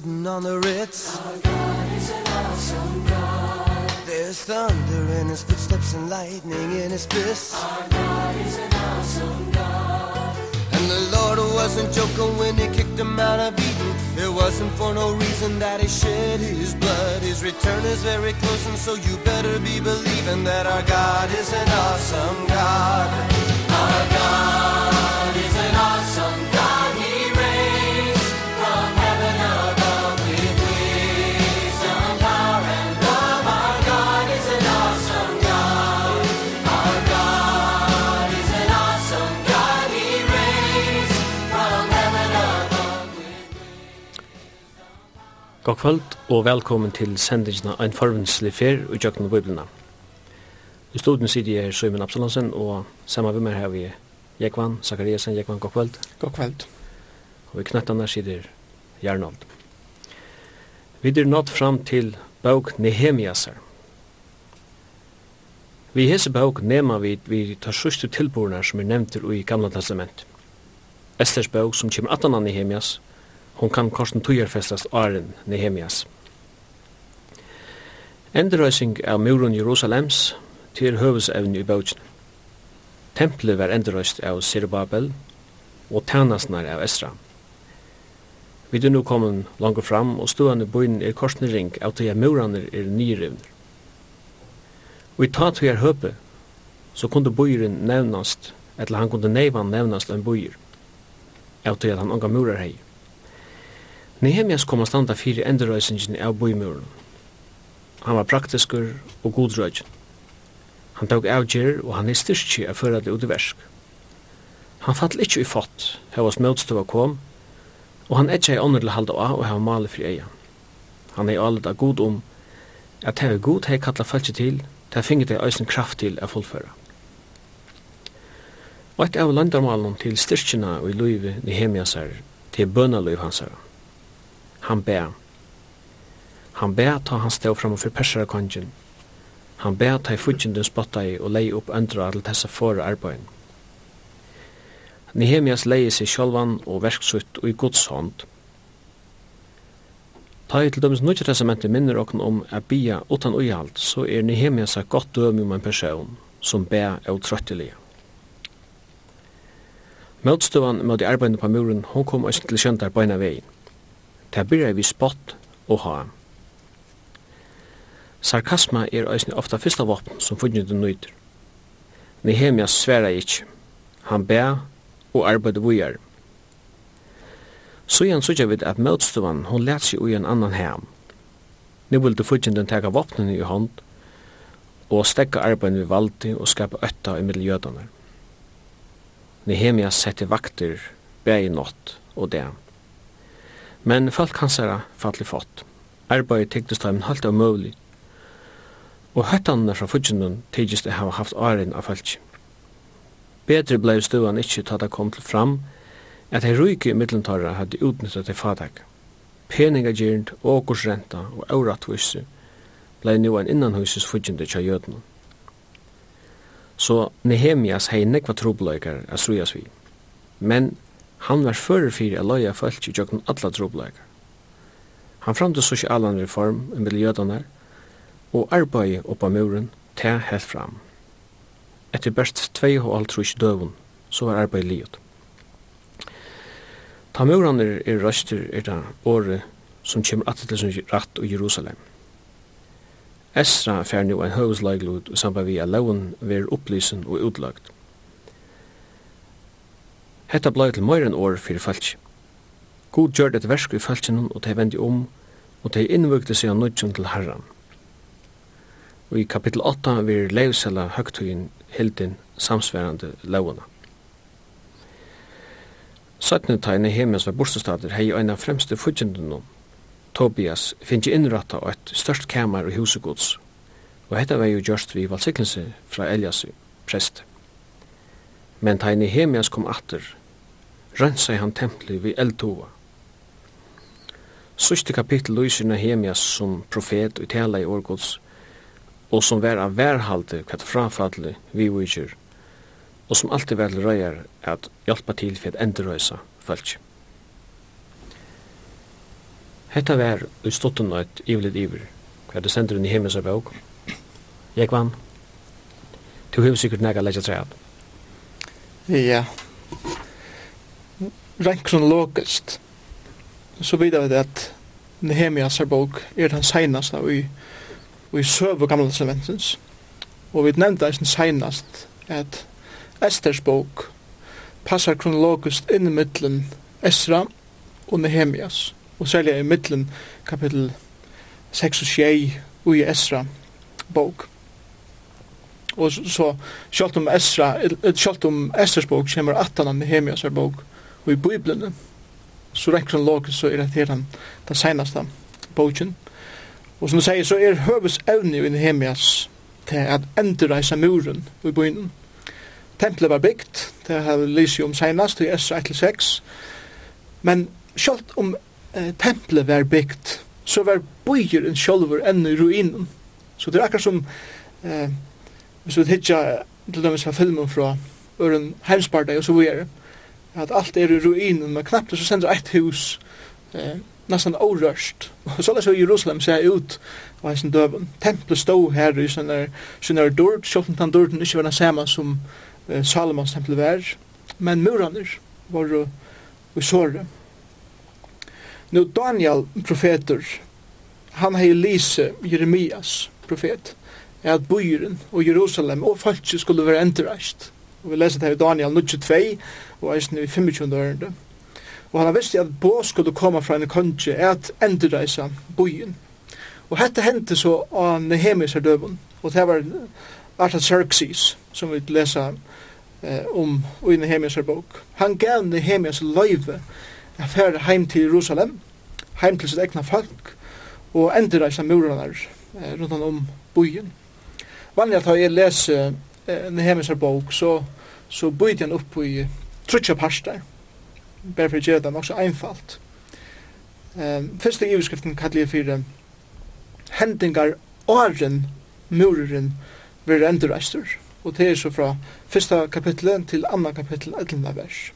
putting on the Ritz. Our God is an awesome God There's thunder in his footsteps and lightning in his fists Our God is an awesome God And the Lord wasn't joking when he kicked him out of Eden It wasn't for no reason that he shed his blood. His return is very close and so you better be believing That our God is an awesome God. Our God. God kvöld og velkommen til sendingina Ein forvinslig fer og jøkken og biblina. I studien sitter jeg Søymen Absalonsen og sammen med meg har vi Jekvan, Zakariasen, Jekvan, god kvöld. God kvöld. Og i knettene sitter Jarnold. Vi er nått fram til bøk Nehemiasar. Vi hese bøk nema vi, vi tar sjuste tilborna som er nevnt i Gamla Testament. Esters bøk som kommer 18 av Nehemias, hon kan korsen tujerfestast åren Nehemias. Enderøysing av muren Jerusalems til høvesevn i bøtjen. Tempelet var endrøyst av Sirbabel og tænasnar av Esra. Vi er nå kommet langt fram, og stående bøyen er korsnering av tøya murene er nyrivner. Og i tatt tøya høpe, så kunde bøyeren nevnast, eller han kunde neivan nevnast en bøyer, av tøya han unga murar hei. Nehemias kom að standa fyrir endurrøysingin av bøymurun. Han var praktiskur og godrøygin. Han tók avgjer og han er styrkji av føra det versk. Han fall ikkje i fått, hevas møtstøva kom, og han etja i ånder til halda av og heva mali fri eia. Han er alet av god om at heva god hei kalla falsi til, til finget hei eisen kraft til av fullføra. Og et av landarmalen til styrkjina og i luivi Nehemiasar til bønaløyv hans herra. Han bæ. Han bæ ta han stå fram og for persara kongen. Han bæ ta i fudgjenden spotta i og leie opp öndra til tessa fore arbeid. Nehemias leie seg sjolvan og verksutt og i gods hånd. Ta i til dømes nødja testamentet minner okken om a bia utan uihalt, så er Nehemias a godt døme om en person som bæ er utrøttelige. Møtstøvan møtte arbeidet på muren, hon kom også til skjøntar beina veien. Det byrjar vi spott og ha. Sarkasma er eisne ofta fyrsta våpen som funnjende nøyder. Nehemia sværa ikkje. Han bæ og arbeidde vujar. Sujan sutja vid at møtstuvan hon let seg ui en annan heim. Nu vil du funnjende teka våpnene i hånd og stekka arbeidene vi valdi og skapa ötta i middeljödane. Nehemia sette vakter bæ i natt og det men folk hansara fall fått. Arbeid tektist dem halvt av møvlig, og høttanene fra fudgjennom tektist det hava haft åren av folk. Bedre blei stuan ikkje tatt det kom til fram, at hei ruike i middelentarra hadde utnyttet til fadag. Peningagjernd, åkorsrenta og aurattvisse blei nu en innanhuses fudgjende tja jødnum. Så Nehemias hei nekva trobløykar a strujas vi. Men Han var fører fyrir a loja folk i jøkken alla trobleikar. Han framte sosialan reform i miljødanar, og arbeid oppa muren til helt fram. Etter best 2,5 døvun, så var arbeid liot. Ta muren er røster er det året som kommer at til som ratt og Jerusalem. Esra fer nu en høvesleiglod og samband vi er loven ver opplysen og utlagt. Hetta blei til møyren år fyrir falsk. God gjør et versk i falskjennom, og de vendi om, og de innvøkte seg av nødgjøn til herran. Og i kapittel 8 vir leivsela høgtugin hildin samsverande launa. Sattne tegne i var bostadstader hei eina fremste fudgjendunum. Tobias finn ikke innratta og et størst kamar og husegods, og hetta var jo gjørst vi valsiklense fra Elias prest. Men ta i Nehemias kom atter, rønsai han templi vi eldtova. Sørste kapittel lyser Nehemias som profet og tala i årgods, og som var av værhalte kvart frafallet vi uiger, og som alltid var til røyar at hjelpa til for at endrøysa falsk. Hetta var i stotten nøyt ivelit iver, hva det sender i Nehemias av bøk. Jeg vann. Du hevur sikkert nega leggja træð. Ja, rent kronologiskt så vidar vi at Nehemias bok er den senast av i, i søv og gamle testamentens. Og vi nevnte eisen senast at Esters bok passar kronologiskt inn i middelen Esra og Nehemias. Og særlig i middelen kapitel 6 og 6 og i Esra bok. Og så, så sjálft om Esra, sjálft om Esters bok kommer 18 av Nehemias bok, Og i Bibelen, så rekker han laget, så er det her han, den seneste boken. Og som du sier, så er høves evne i Nehemias til at endreise muren i byen. Tempelet var byggt, det har vi lyst om senest, i S1-6. Men selv om eh, tempelet var byggt, så var byen sjølver enn i ruinen. Så det er akkurat som, eh, hvis vi hittar til dømes av filmen fra Øren Heimsparta og så videre, at alt er i ruinen, men knappt så sender eit hus eh, nesten orørst. Og så leser Jerusalem seg ut av en døven. Templet stod her i sånne, sånne dord, selv om den dorden ikke var den samme som eh, Salomons tempel var, men murene var uh, i såret. Nå Daniel, profeter, han hei lise Jeremias, profet, er at byren og Jerusalem og folket skulle være enterreist. Og vi leser det her i Daniel 22, og eisen i 25. årende. Og han visste at Bå skulle komme fra en konge at endreisa byen. Og dette hendte så av Nehemis er døven, og det var Artaxerxes, som vi leser eh, om i Nehemis er bok. Han gav Nehemias løyve a fære heim til Jerusalem, heim til sitt egna folk, og endreisa murene eh, rundt om byen. Vanlig at jeg leser eh, Nehemis er bok, så, så bøyde han opp i trutja parstar. bare for å gjøre det nok så einfalt. Um, første iverskriften kallir jeg fyrir hendingar åren muren vil endurreistur, og det er så fra første kapitlet til andre kapittel, eller vers.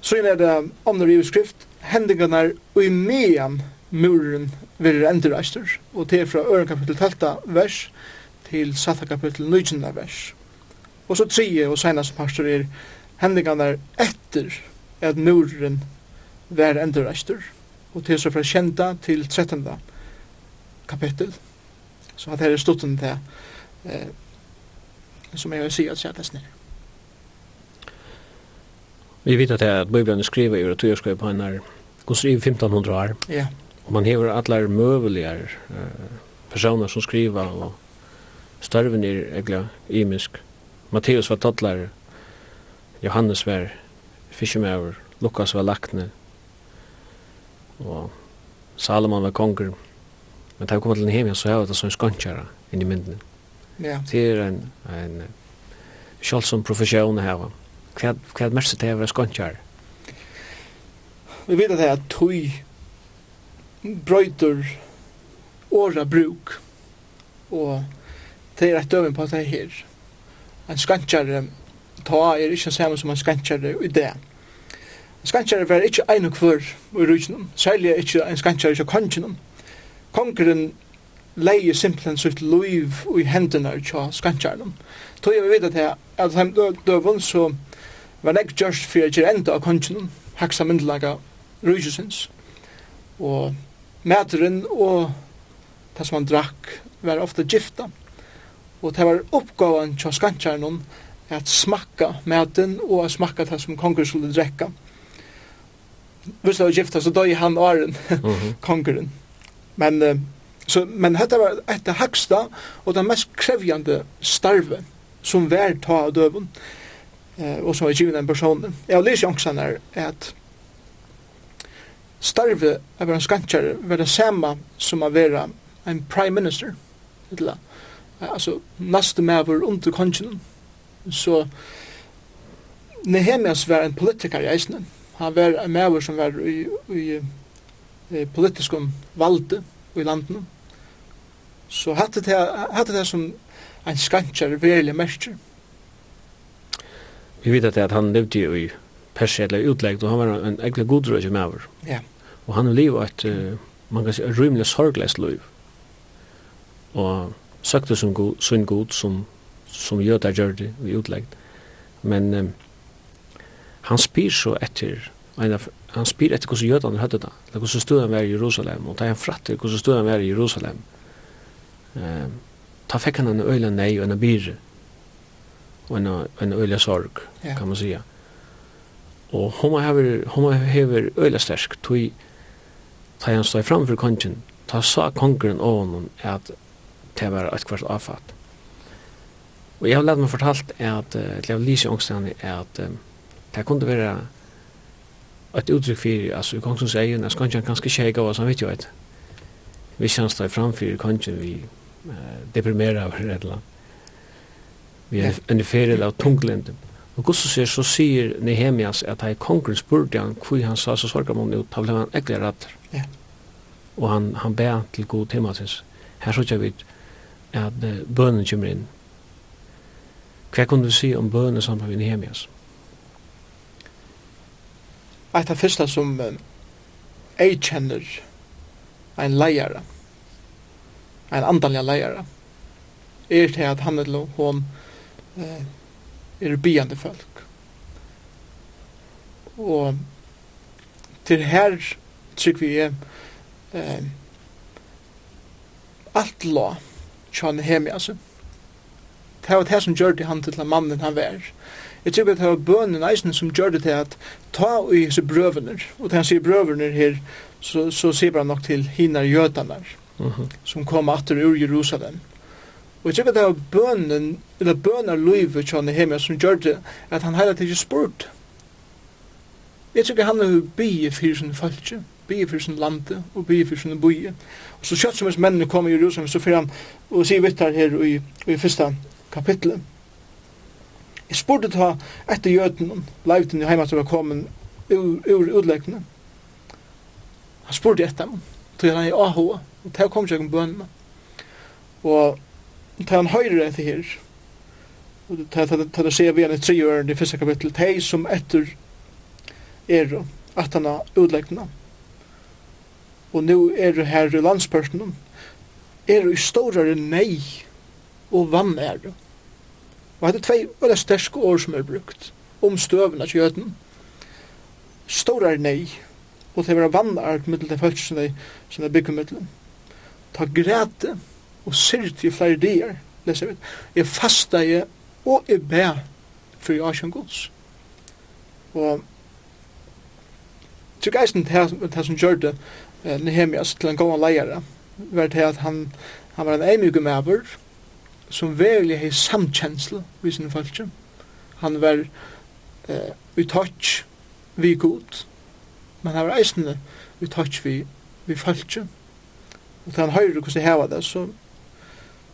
Så er det andre iverskrift, hendingarna og i mean muren vil endurreistur, og det er fra øren kapittel 12 vers til satta kapittel 19 vers. Og så tredje og senast pastor er hendingarnar etter at muren var endurreistur og til så fra kjenta til 13. kapittel så at her er stutten til eh, som jeg vil si at sættes ned Vi vet at det er at Bibelen skriver i returskrivet på henne går skriver 1500 år ja. og man hever alle møvelige eh, personer som skriver og størven er egentlig imisk Matteus var tattler Johannes var fiskemæver, Lukas var lakne, og Salomon var konger. Men da vi kom til Nehemia, så var det sånn en skåndkjæra inn i myndene. Ja. Det er en, en kjølsom profesjon her. Hva, hva er det mest til å være skåndkjæra? Vi vet at det er tøy brøyder åra bruk, og det er et døven på at det er her. En skåndkjæra ta er ikke samme som en skantjare i det. En skantjare var ikke ein og kvør i rujnum, særlig er ikke en skantjare i kongenum. Kongeren leie simpelthen sitt liv i hendene av skantjaren. Tog jeg vidt at jeg, at han døvun så var nek gjørst fyrir gjer enda av kongenum, haksa myndelaga rujusins. Og mæteren og det som han drakk var ofta gifta. Og det var oppgavan av skantjaren at smakka maten og at smakka det som konger skulle drekka. Hvis det var gifta, så døg han åren, kongeren. Men, så, men dette var et av haksta og det mest krevjande starve som vær ta av døven eh, og som var givna en person. Jeg har lyst janksan er at starve av en skantjare var det samme som å være en prime minister. Eller, altså, neste med under kongen så Nehemias var en politiker i eisne. Han var en maver som var i, i, i politiskum valde i landene. Så hatte det, hatte det som en skantjar verilig merker. Vi vet at han levde jo i Persia eller utleggt, og han var en egentlig god rød maver. Ja. Og han liv et, man kan si, rymelig sorglest liv. Og søkte som god, sin god som som jødar gjør det i utleggt. Men um, han spyr så etter, han spyr etter hvordan jødene hadde det, eller hvordan stod han var i Jerusalem, og da han fratter hvordan stod han var i Jerusalem, um, ta fikk han en øyla nei og en byre, og en, en øyla sorg, ja. kan man sija. Og hon hever, hon hever øyla sterk, tog ta han stod framfor kongen, ta sa kongren og honom at det var et kvart avfatt. Og jeg har lært meg fortalt at, til jeg har lyst i ångstene, at uh, det kunne være et uttrykk for, altså i kongsens egen, at kanskje han ganske kjeg av oss, han vet jo et. Vi kjennes da framfyr, kanskje vi uh, deprimerer av et eller. Vi er en ferie av tunglende. Og Gustav sier, så sier Nehemias at han kongren spurte han hvor han sa så sorg om ut, da ble han ekkert rett. Ja. Og han, han ber til god Timotheus. Her så ikke vi at uh, bønnen kommer inn. Hva kunne du si om bønene sammen med Nehemias? Et av første som jeg kjenner en leier, en andalja leier, er til at han eller hun eh, er byende folk. Og til her trygg vi er eh, alt la tjane hemi, altså det var det som gjør det han til den mannen han var. Jeg tror at det var bønnen eisen som gjør det til at ta i disse brøvene, og til han sier brøvene her, så, så sier han nok til hinar jødene, mm -hmm. som kom atter ur Jerusalem. Og jeg tror at det var bønnen, eller bønner livet til Nehemia som gjør det, at han heller ikke spurt. Jeg tror at han er bygget for sin falske, bygge for sin lande, og bygge for sin bygget. Og så kjøtt som hans mennene kom i Jerusalem, så fyrir han, og sier vittar her i, i første kapitlet. Jeg spurte ta etter jøden, leivten i heimat som var kommet ur, ur utleggene. Han spurte etter dem, tog han i AH, og det kom ikke om bønene. Og til han høyre etter her, og til tar det ser vi igjen i tre år, i første kapittel, de som etter er at han har utleggene. Og nå er det her i landspersonen, er det i større nei og vann er det Og hette tvei veldig sterske år som er brukt om støven av kjøten. Stor er nei, og det var vannart mittel til folk som de, som de bygger mittel. Ta græte og syrt i flere dier, leser vi. Jeg fasta jeg og jeg be for jeg asjen gods. Og til geisen til det som gjør det Nehemias til en gåan leier var det at han, han var en eimig maver som verlig hei samkjensla vi sinne falskje. Han var eh, vi touch vi god, men han var eisende vi touch vi, vi falskje. Og til han høyre hvordan det heva det, så,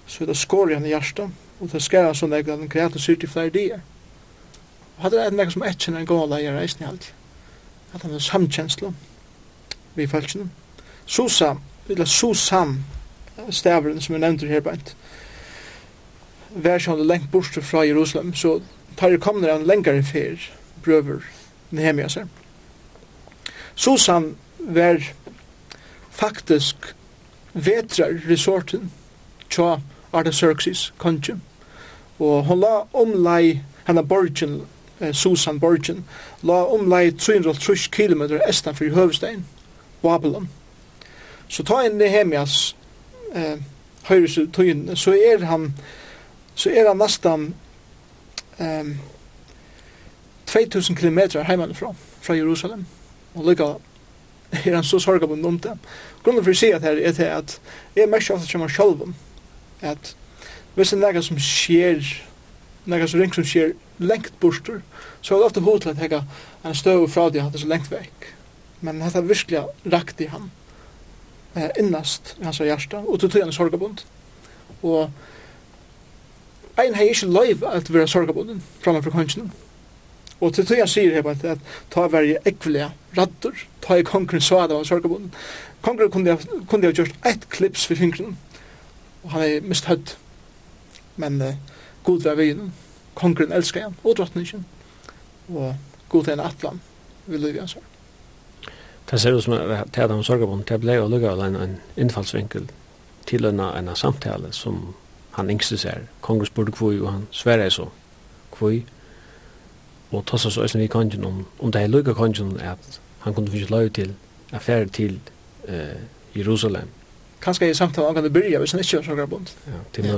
så det skår i han i hjertet, og det skar han sånn at han kreat og syrt i flere dier. Og hadde det nekka som etkjen en gala i reisende alltid. At han var samkjensla vi falskje. Susa, eller Susan, stavren som er nevnt her beint, vær sjående lengt bort fra Jerusalem, så tar det kommende en lengre fer, brøver Nehemia seg. Susan var faktisk vetrar resorten tja Artaxerxes kongen, og hun la omlai henne borgen, eh, Susan borgen, la omlai 330 km estan for høvestein, Babylon. Så ta en Nehemias eh, høyre tøyen, så er han så er han nesten um, 2000 kilometer heimanifra, fra Jerusalem. Og lykka er han så sorgabunden om det. Grunnen for å si at her er til at jeg er mest ofte som han sjølven at hvis det er noe som skjer noe som ring som skjer lengt borster så er det har ofta hot att häcka en støv fra det hade så lengt vekk. men dette er virkelig rakt i han eh, innast i hans hjärta och tog han sorgabund Og ein hei ikkje loiv at vera sorgabunden framfor kongen. Og til tog jeg sier her at ta var jeg ekvelige rattur, ta jeg kongren så at han var sorgabunden. Kongren kunne jeg ha gjort ett klips for fingren, og han er mist hødd. Men uh, god var vegin, kongren elskar han, og drottningen, og god er en atlan, vil løyv hans her. Det ser ut som at det er en sorgabunden, det ble jo lukket en innfallsvinkel til en samtale som han yngste sær. Kongen spurte kvui, og han sverre så kvui. Og tossa så æsne vi kongen om, om det er lukka kongen at han kunne finne lov til affære til eh, Jerusalem. Kanskje i samtalen han kan det byrja, hvis han ikke har så grabund. Ja, til ja.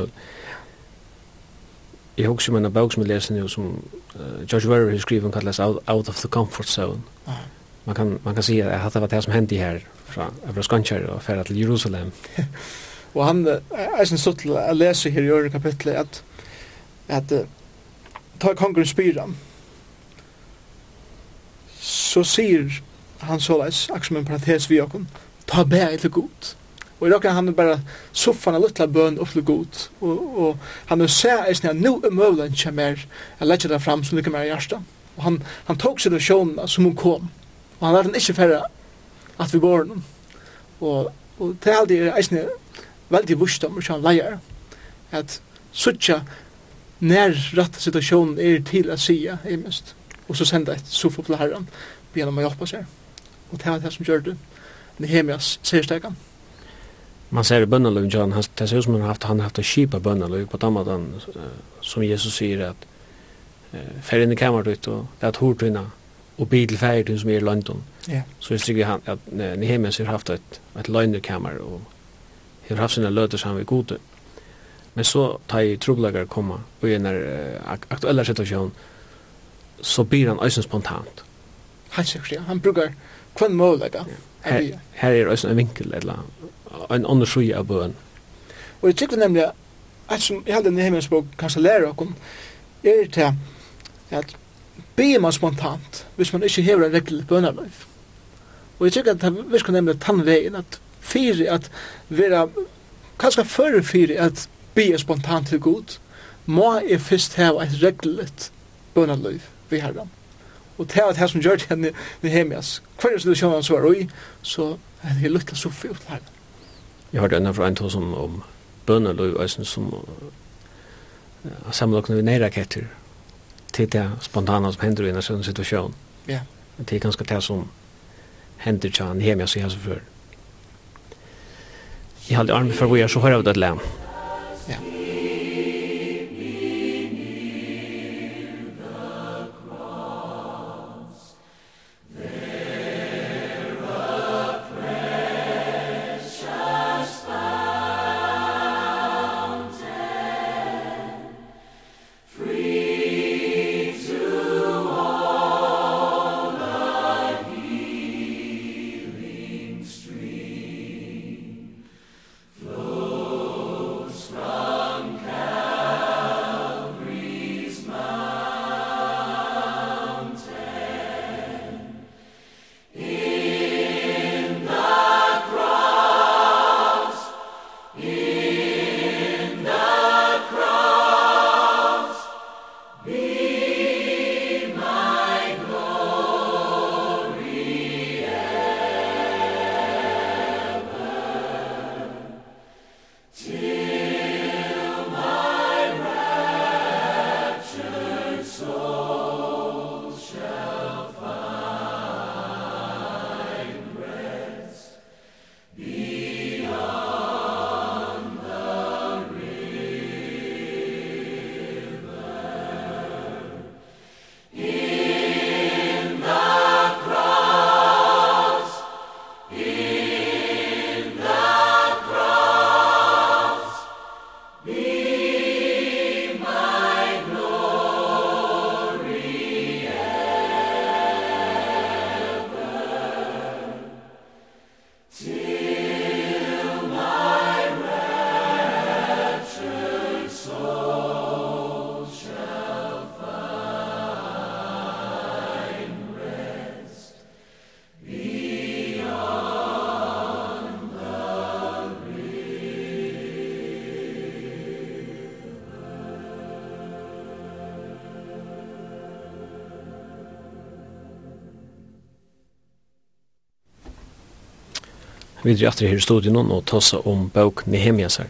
Jeg husker om en bok som jeg leser nå, som uh, George Werner har skrivet, han kallas out, out of the Comfort Zone. Uh -huh. Man kan, man kan si at det var det som hendte her, fra, fra Skanskjær og færa til Jerusalem. Og han er sin stått til å lese her i øyre kapitlet at, at ta kongren spyran så sier han så leis, akkur som en parentes vi okkur, ta bæg til god. Og i råkna han er bare soffan av luttla bøn opp til god, og, og han er sæg eisne at nu er møvlen kjem er, jeg letja det fram som lykker mer i hjärsta. Og han, han tok seg sjåna som hun kom, og han lærte han ikke færre at vi går noen. Og, og det er aldri eisne veldig vursta om ikke leier, at suttja nær rett situasjonen er til å sige, er mest, og så senda et sofa til herren, begynner man å hjelpe seg. Og det var det som gjør det. Nehemias serstekan. Man ser i bønneløy, John, han, det ser ut som han har haft, han har haft en kjipa bønneløy på den måten, som Jesus sier at uh, fer inn i kamerat ut og det er hortryna og bil til ferdig som er i London. Yeah. Så jeg sier han at Nehemias har haft et, et løgnekamer og har haft sina løter sammen vi gode. Men så tar jeg trobelager komma, og i en uh, aktuella situasjon, så blir han øysen spontant. Han sikkert, ja. Han brukar kvann målega. Her, her er øysen en vinkel, eller en andre sju av bøen. Og jeg tykker nemlig, at som jeg hadde en himmels bok, kanskje lærer okkur, er til at be man spontant, hvis man ikke hever en regel bønarløyf. Og jeg tykker at det virker nemlig tannveien, at fyrir at vera kanskje fyrir fyrir at be spontant til god må jeg først hava et reglet bønaløyv vi herran. Og det var det som gjør det henne Nehemias. Hver situasjon han svar oi så er det lukta soffi ut her Jeg hørte enda fra en to som om bønaløyv eisen som uh, sammenlokkende vi neiraketter til det spontana som hender i en sånn situasjon ja. Det er ganske det som hender til han hjemme Nehemias i hans før i halde armen for vad jag så hör av det län. Ja. Vi er etter her i studien og tossa om bøk Nehemiasar.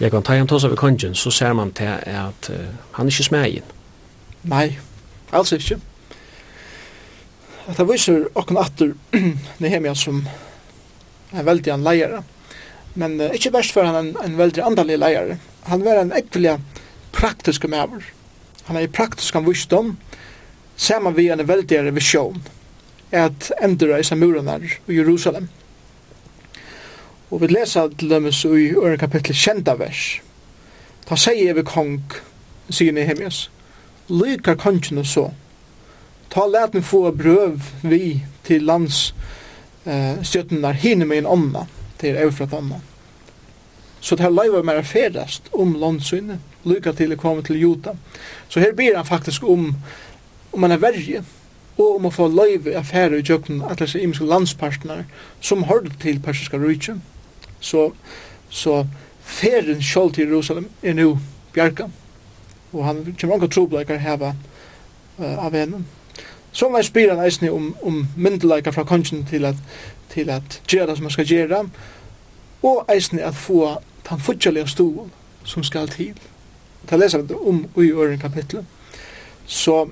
Jeg kan ta han tossa ved kongen, så ser man til at uh, han er ikke smegin. Nei, altså ikke. At det viser okken atter Nehemia som en veldig en leiere. Men uh, ikke verst for han en, en veldig andalig leiere. Han var en ekvelig praktisk maver. Han er praktisk en visdom, sammen vi en veldig visjon at i murarna i Jerusalem. Og vi lesa til dømes i øre kapittel kjenta vers. Ta sier vi kong, sier Nehemias, lykar kongen og så. Ta let meg få brøv vi til lands eh, stjøttenar hinne med en ånda, til eufrat ånda. Så det här løyva mer ferdast om landsynne, lykar til å komme til Jota. Så her ber han faktisk om, om man er verje, og om å få løyve affære i jøkken at det er imiske landspartner som hørte til persiska rydtje. Så, så ferien selv til Jerusalem er nå bjerga, og han kommer ikke trobleikar heva uh, av henne. Så man spyr han eisne om, om myndeleikar fra kongen til at, til at gjøre det som man skal gjøre, og eisne at få den fortjellige stolen som skal til. Det leser vi om i øren kapitlet. Så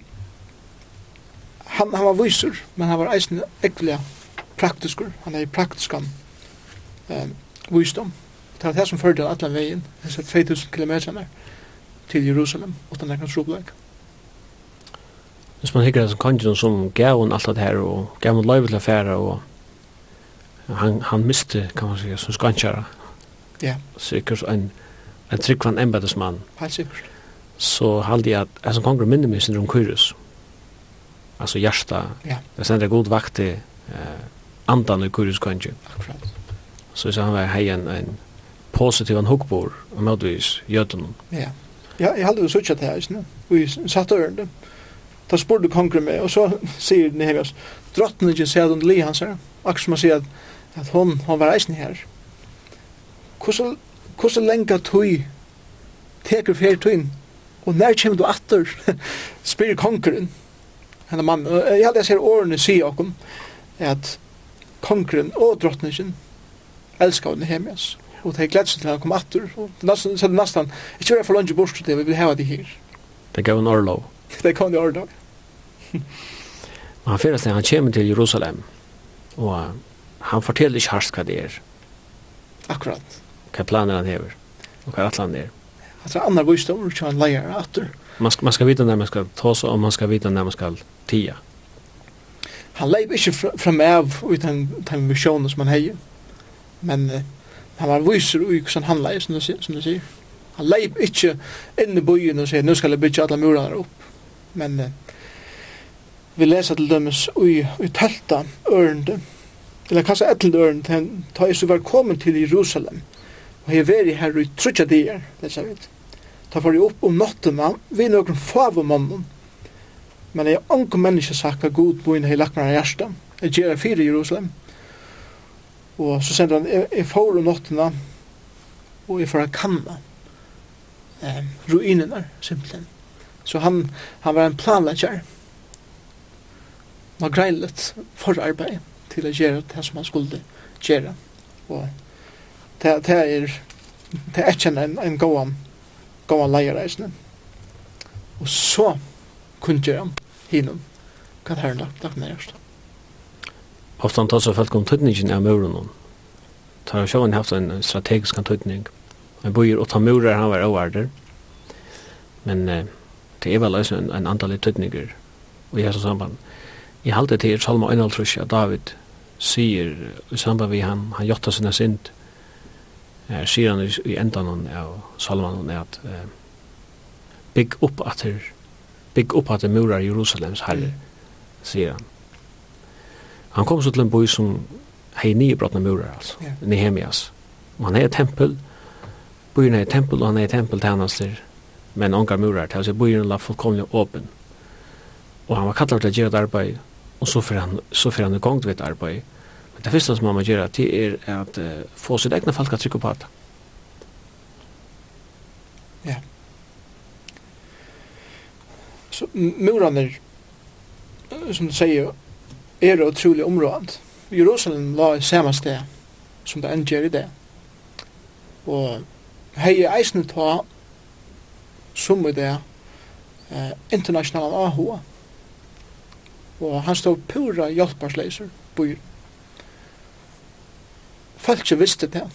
han, han var viser, men han var eisen ekvelig praktiskur, han er praktiskan um, visdom. Det var det som førte alle veien, disse 2000 kilometer til Jerusalem, utan nekna trobleik. Hvis man hikker at kongen som gav hon alt det her, og gav hon løyve til affæra, og han, han miste, kan man sige, som skankjara. Ja. Sikkert en, en tryggvann embedesmann. Helt sikkert. Så halde jeg at, jeg som konger minner meg sin rom kyrus. Ja alltså hjärta. Ja. Det sen god vakt till eh andan i kurus kanske. Akkurat. Så så han var hej en en positiv en hookbor och mödvis jöten. Ja. Ja, jag hade ju sökt det här nu. Vi satt och ända. Då sporde konkret med och så säger ni hemma. Drottningen säger att hon li han säger. Akkurat som man säger att, at hon hon var isen här. Kusel kusel länka tui teker fer tuin. Och när kommer du åter? Spyr konkret henne mann. Og Jeg hadde jeg ser årene si okkom at kongren og drottningen elskar henne hemjas. Og det er gledt til han kom atter. Og det er nesten, ikke være for lunge bort til vi vil heva de her. Det gav en orlov. Det gav en orlov. Men han fyrir seg, han kommer til Jerusalem, og han forteller ikke harsk hva det er. Akkurat. Hva planer han hever, og hva atlan er. At det er annar visdom, og ikke han leier atter. Man skal, man skal vite når man skal ta seg, og man skal vite når man skal tia. Han leip ikkje fram av ut den visjonen som han hei, men uh, han var viser ui hvordan han leip, som du sier. Han leip ikkje inn i byen og sier, nu skal jeg bytja alle murene opp. Men uh, vi leser til dømes ui, ui tølta ørende, eller kassa etlend ørende, ta isu var kommet til Jerusalem, og hei veri her ui trutja dier, leser vi. Ta for opp om nottena, vi nokon favomannen, Men jeg har ikke menneske sagt at Gud bor inn i lagt meg hjertet. Jeg gjør det fire i Jerusalem. Og så sender han, jeg, jeg får om nåttene, og jeg får kanna eh, ruinene, simpelthen. Så han, han var en planlegger. Han var greilet for arbeid til å gjøre det som han skulle gjøre. Og det, det er det er ikke en, en gåan gåan leierreisende. Og så kundgjøren hinnom kan herren lagt, lagt nærmest. Ofta tar seg folk om tøtningen av muren. Tar sjåen haft en strategisk tøtning. Men bøyer åtta murer han var overder. Men eh, det er vel også en, en antall tøtninger Og i hans samband. I halte til er Salma Øynaltrus at David sier i samband vi han, han gjøtta sina sint, Eh, sier han i, i endan av Salman at eh, bygg opp at her bygg upp att det murar Jerusalems herre, sier han. Han kom så til en by som hei nye brottna murar, altså, yeah. Nehemias. Og han er et tempel, byen er et tempel, og han er et tempel til tjenester, men ongar murar, til altså byen la fullkomlig åpen. Og han var kallar til å gjøre et arbeid, og så fyrir han, så fyrir han i gang til et arbeid. Men det første som han må gjøre, det er at uh, få sitt egna folk at trykka på det. murarna som du säger är otroligt området. Jerusalem var i samma sted som det ändger i det. Og hei eisen ta som i det eh, internationala AHA. Og han stod pura hjelparsleiser byr. Folk visste det.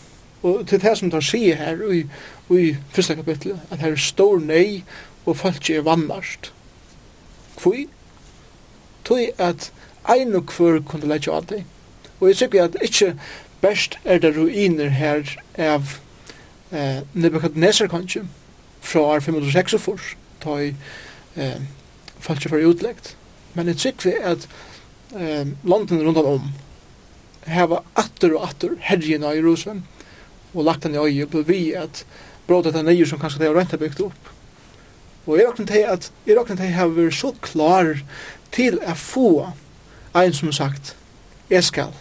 Og til det som de sier her i, i første kapittel, at her er stor nei og folk er vannast. Kvi? Tui at ein og kvör kunde leitja av deg. Og jeg sikker at ikkje best er det ruiner her av eh, Nebuchadnezzar kanskje fra år 506 og fors, ta i eh, falskje for utleggt. Men jeg sikker at eh, landen rundt om heva atter og atter herjen av Jerusalem og lagt den i øye og vi at brådet den nye som kanskje det har renta byggt opp Og jeg råkner til at jeg råkner til at jeg har vært så klar til å få en som har sagt jeg skal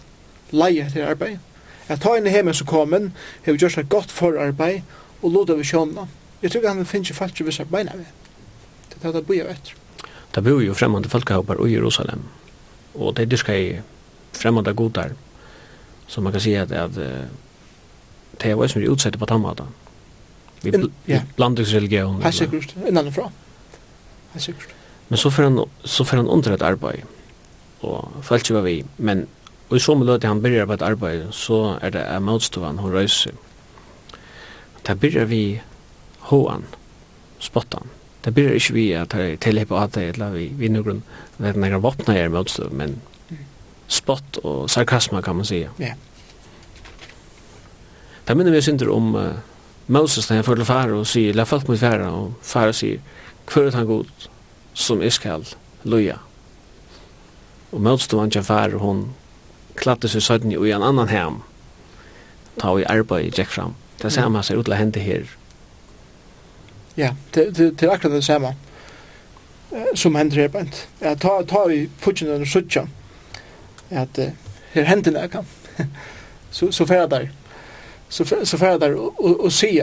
leie til arbeid. Jeg tar inn i hjemme som kommer, jeg har gjort et godt forarbeid og lov det vi kjønner. Jeg tror han finner ikke falske visse beina med. Det er det jeg bor etter. Det bor jo fremmede folkehåper i Jerusalem. Og det er dyrka i fremmede godar. Så man kan si at, at det er jo som er utsett på tannmaten vi ja. blandingsreligion. Helt sikkert, innanfra. Helt sikkert. Men så får han, så får han under et arbeid, og følte ikke vi, men og i så med løte han begynner på et arbeid, så er det en motstående hun røyser. Da begynner vi hoan spottan. Da begynner ikke vi at det er tilhepp på at det, eller vi, vi noen vet når våpna våpner er motstående, men spott og sarkasma kan man säga. Ja. Yeah. Da minner vi synder om uh, Moses när han får till fara och säger, lär folk mot fara och fara säger, kvöret han god som iskall, loja. Og Moses då han till fara och hon klatte sig södden i en annan hem. Ta i arbeid i Jack fram. Det samma ser ut att hända här. Ja, det, det, det är akkurat det samma som hender her bænt. Ja, ta, ta i futsin og suttja at uh, her hender kan. så, så færa der så, så får jag där och, och, se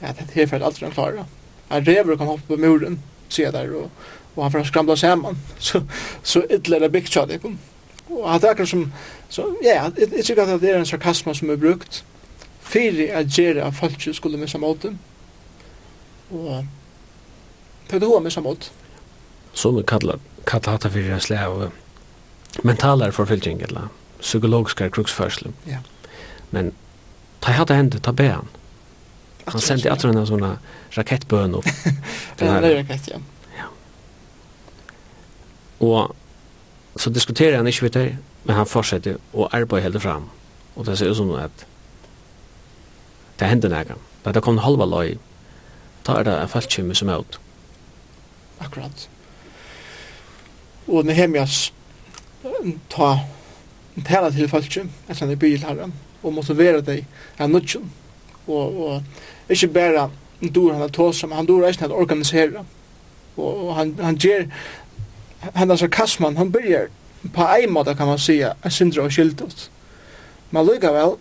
att det är för att allt klara. Han rever kan hoppa på muren, se där och, och han får skramla sig hemma. Så, så ytterligare byggt sig det. Och han tänker som, så, ja, jag tycker att det är en sarkasma som är brukt för att göra att folk skulle missa måten. Och det har missa mat. Så nu kallar, kallar hatta för en släv mentalare förfylgning eller psykologiska kruksförsel. Ja. Men Ta hade hänt ta bän. Han sände att den såna rakettbön upp. Det här raket ja. Ja. Och så diskuterar han inte vet jag, men han fortsätter och arbetar helt fram. Och det ser ut som att det händer något. Där det kom en halva loj. Ta är det en fallkymmer som är ut. Akkurat. Og Nehemias hem ta en tala till fallkym, alltså när bil har og motivera deg av nudgen. Og, og ikke bare dur han at tåsa, men han dur eisen at organisera. Og, og han, han ger, han er sarkasman, han byrjar på en måte kan man säga, en syndra og skyldat. Men likavel,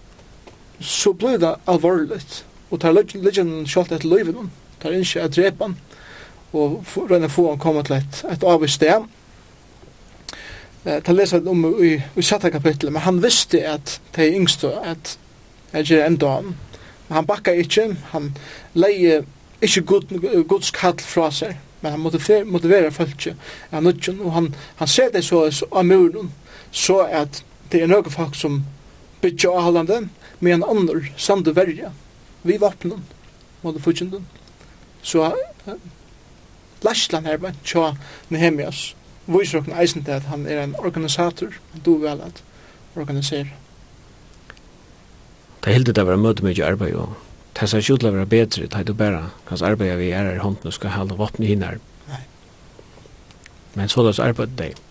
så blir det alvorligt. Og tar legenden kjalt etter løyven, tar ikke at drepan, og røyna få han komme til et, et avvist sted, ta lesa om i, i sjätte kapitlet, men han visste at de yngste, at jeg gjør enda han. Men han bakka ikke, han leie ikke god, gods kall fra seg, men han motiverer, motiverer folk, han nødgjøn, og han, han ser det så av muren, så at det er noen folk som bytja avholdende, men en annen samt verja, vi vapnen, mot fyrtjenden. Så uh, Lashlan her, men tja Nehemias, viser okken eisen til at han er en organisator, han do vel at organisera. Det heldur det var møte mykje arbeid, og det ser ikke ut til å være bedre, det er bare kanskje arbeidet vi er her i hånden og skal holde våpen i hinner. Men så det arbeidet det.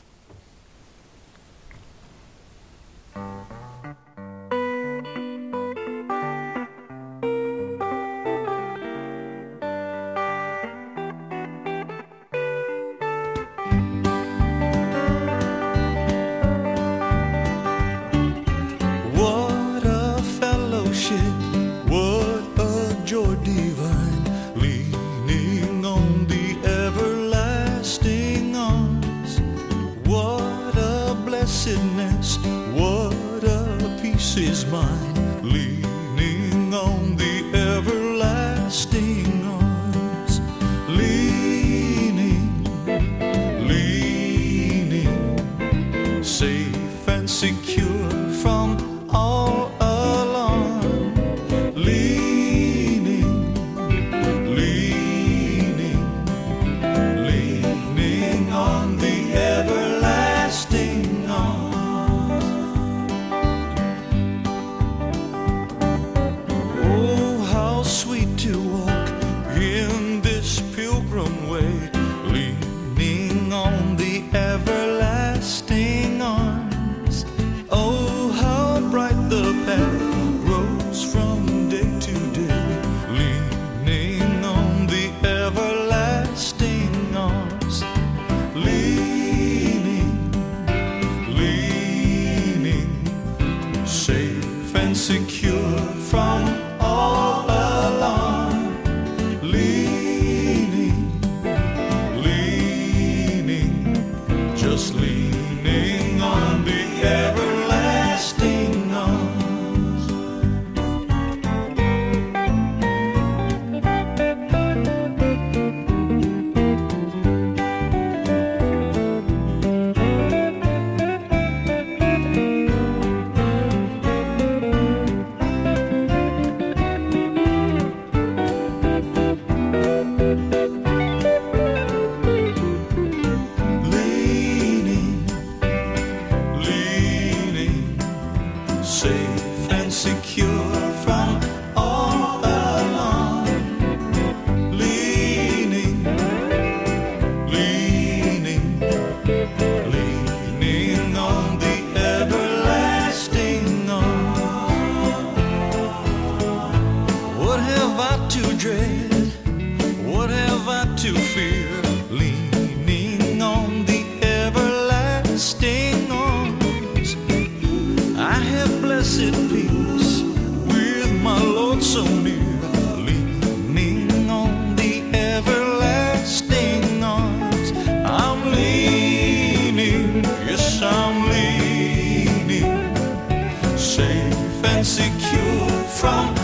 from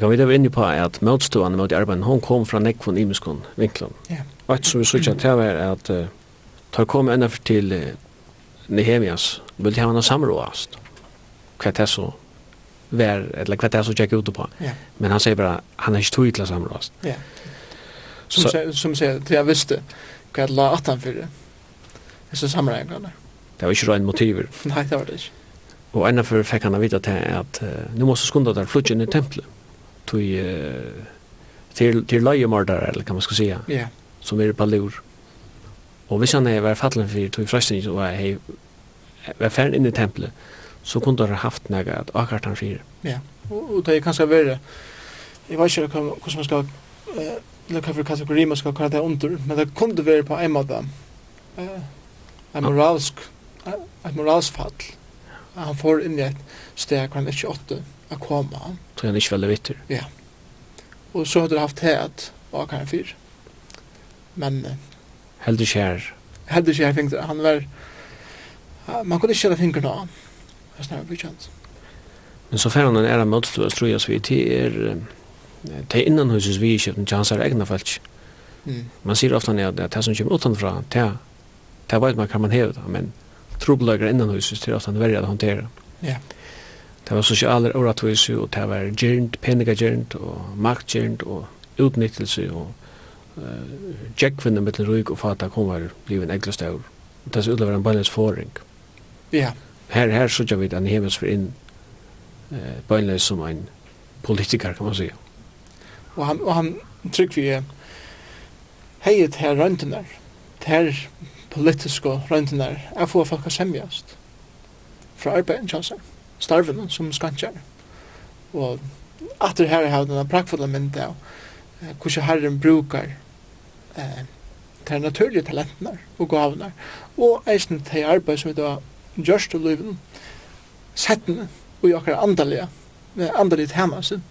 kan vi det inne på at møtstående mot arbeid, hon kom fra nekvun imiskon vinklen. Ja. Og et som vi sykja til var at uh, tar kom enda for til uh, Nehemias, vil de ha henne samråast. Hva er det så vær, eller hva er det så tjekk ut på. Ja. Men han sier bare, han er ikke tog til å samråast. Ja. Som, så, som sier, til jeg visste hva jeg la atan for det. Jeg så samråingene. Det var ikke røyne motiver. Nei, det var det ikke. Og enda for fikk han vite til at uh, nu måste skunda der flutjen i tempelet till till till lejemördare eller kan man ska säga. Ja. Som är på lur. Och visst han är var fallen för till frösten så var hej var färd in i templet så kunde han haft några att akart han fyr. Ja. Och det är kanske värre. Jag vet inte hur man ska eh lucka för kategori man ska kalla det under, men det kunde vara på en måte. Eh en moralsk ett moralsfall. Han får in i ett steg han inte åtte att komma. Mm tog han ikke veldig vitter. Ja. Og så hadde du haft het av Karin Fyr. Men... Heldig ikke her. Heldig ikke her fingre. Han var... Man kunne ikke kjenne fingrene av han. Det er snart kjent. Men så fer han en æra møtstå, tror jeg, så vi er... Det er innanhuses vi ikke, men hans er egna falsk. Mm. Man sier ofta at det som kommer utanfra, det er det vet man kan man heve det, men trobelager innanhuset er ofte verre å håndtere. Ja. Yeah. Det var sosialer oratvise, og det var gjernt, penigagjernt, og maktgjernt og utnyttelse og uh, tjekkvinne mittel rujk og fata kom var blivet en eglest aur. Det var utlever en bøgnlens forring. Ja. Her, her sørger vi den hevels for inn uh, bøgnlens som en politiker, kan man sige. Og han, og han trygg vi heiet her røntenar, her politiske røntenar, er få folk a semjast fra arbeidet, kjanser starven som skantjar. Og atter her har denne prakkfulla mynd av eh, hvordan herren brukar eh, de naturlige talentene og gavene, og eisen til arbeid som vi da gjørs til livet, settene og i andalige, med andalige tema sin,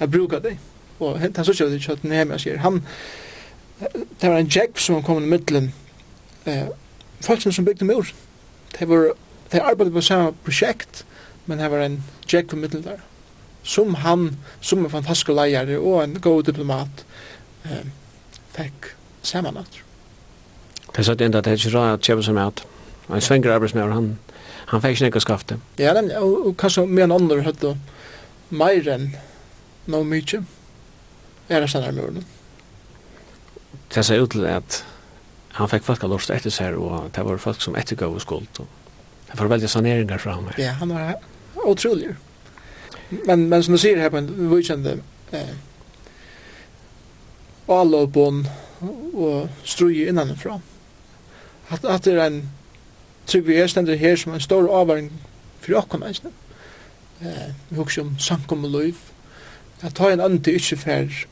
jeg brukar det. Og han er så ikke det at Nehemiah sier, han, det var en jekv som kom i middelen, eh, folk som bygde mur, Det var, de arbeidde på samme prosjekt, men her var en Jack på middel der. Som han, som en fantastisk leier og en god diplomat, eh, fikk sammen at. Det er sånn enda at det er ikke rart at kjøpe seg er at en svenger arbeidsmøver, han, han fikk ikke noe skafte. Ja, men, og, og kanskje med en andre høtte mer enn noe mye er det sånn her møverne. Det ser ut til at han fikk folk av lort etter seg, og det var folk som ettergav skuld, og för väldigt saneringar framme. Ja, han var otrolig. Men men som du ser här på en weekend eh alla och struje innanifrån. Att att det är en trygg vi ständer här som en stor avvaring för oss kommer inte. Eh, vi hugger om samkommer liv. Att ta en ante inte för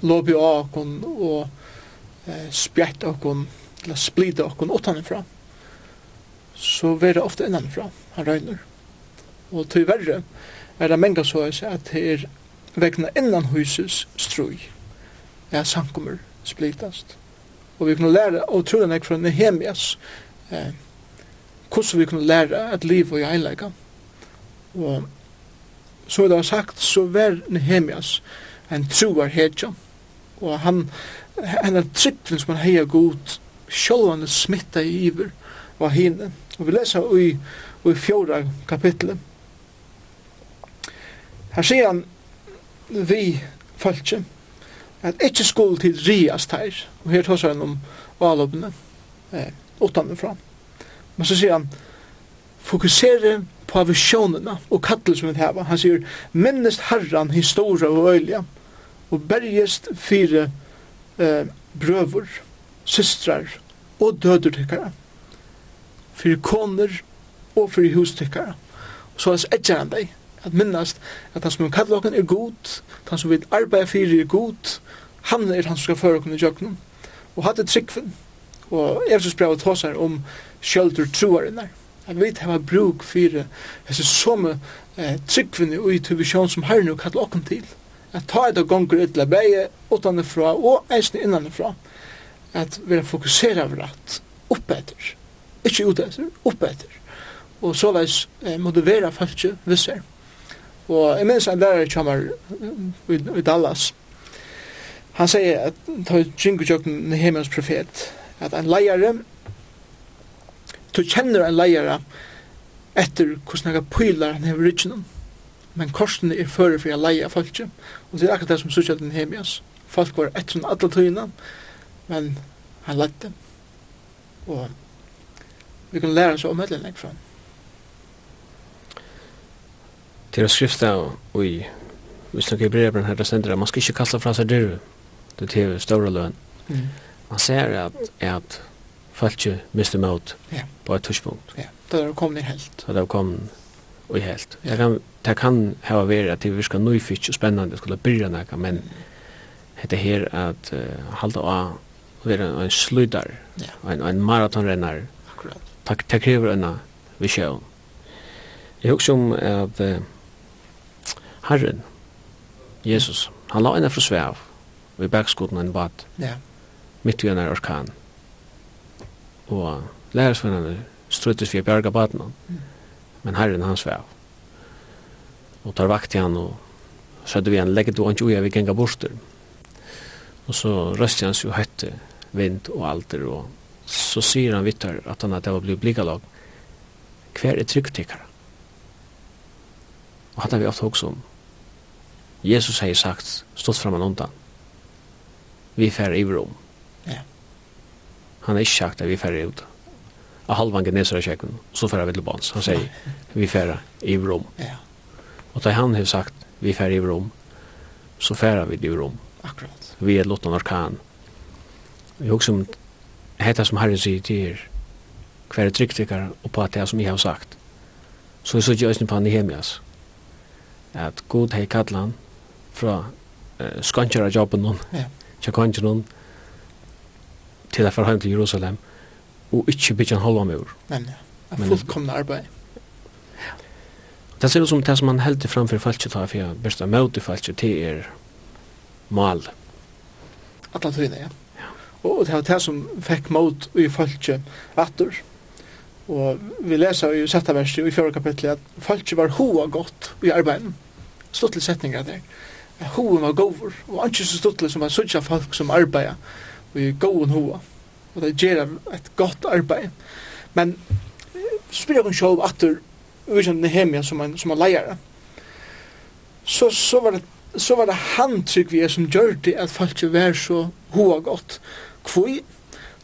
lobby och kon och eh, spjätt och eller splita och kon utanifrån så var det ofte innanfra han røyner. Og til verre er det menga så at det er vegna innan husets strøy er sankummer splittast. Og vi kunne lære, og tror jeg fra Nehemias, eh, hvordan vi kunne lære at liv og heilega. Og så det var sagt, så var Nehemias en troar hedja, og han, han er tryggvinn som han heia god, sjålvande smitta i iver, var hinne, Og vi leser i, i fjorda kapitlet. Her sier han vi følge at ikkje skuld til rias teir. Og her tås han om valåpene eh, utanifra. Men så sier han fokusere på visjonene og kattel som vi heva. Han sier minnest herran historia og øyla, og bergest fire eh, brøver, systrar og døder tykkara for koner og for hustykkere. Så hans etjer han deg at minnast at han som vil kalla okken er god, han som vil arbeida fyrir er god, han er han som skal føre okken i jøgnum. Og hatt er tryggvinn. Og Efesus brevet tåsar om sjöldur troarinnar. At vi hava bruk fyrir hese somme eh, tryggvinn i tuvisjon som herren og kalla okken til. At ta et av gonger ytla beie utanifra og eisne innanifra. At vi er fokusera av rett oppetter. Ikke ut etter, opp etter. Og så leis eh, motivera folk visser. Og jeg minns en lærer kommer i, Dallas. Han sier at ta jingu jøkken Nehemias profet at en leiare du kjenner en leiare etter hvordan jeg pylar han hever ryggen men korsen er fyrir for jeg leia folk og det er akkurat det som sykja til Nehemias folk var etter en alle tøyina men han lette og vi kan lære oss om et eller fra. Til å skrifte og i hvis snakker brev på denne til sender man skal ikke kaste fra seg dyr dyrve til TV større løn. Mm. Man ser at, at folk ikke mister mot ja. på et tørspunkt. Ja, da er det kommet i helt. Da er det kommet og helt. Ja. Det kan, det kan ha vært at det virker nøyfitt og spennende å skulle byrja noe, men det her at uh, halda av å være en sludar, ja. en, en maratonrennar, det, det krever en visjon. Jeg husker om at uh, Herren, Jesus, han la henne fra svev ved bergskoten en bad ja. Mitt i en orkan. Og lærersvennerne struttes via bjerga baden, mm. men Herren han svev. Og tar vakt til han og sødde vi han, legget du ikke uja vi genga borster. Og så røste han seg høytte vind og alder og så sier han vittar at han at det var blivit blikalag hver er tryggtekar og han har vi ofta også om. Jesus har sagt stått framan undan vi fær i rom ja. han har ikke sagt at vi fær i ut av halvan genesar kjekken så fær vi til bans han sier vi fær i rom ja. og da han har sagt vi fær i rom så fær vi i rom akkurat vi er lottan orkan. Vi också hetta som Herren sier til er hver tryggtikkar og på det som jeg har sagt. Så jeg sier ikke på Nehemias at god hei kallan fra uh, skantjara jobben nun, tja tjakantjara nun til å heim til Jerusalem og ikke bytja en halva mur. Men ja, en fullkomna arbeid. Det ser ut som det som han heldur framfor falskje ta, for jeg besta møte falskje til er mal. Alla tøyne, ja og det var det som fikk mot i folket atter. Og vi leser i sjette verset i fjerde kapitlet at folket var hoa godt i arbeidet. Stuttelig setninger der. Hoen var gover, og ikke så stuttelig som var sånn folk som arbeidet i goen hoa. Og det gjør et godt arbeid. Men spyrir hun sjálf atur uvisjan Nehemia som en, som en leier. Så, så var det så var det han trygg vi er som gjør det at folk ikke var så hoa godt Kvoi,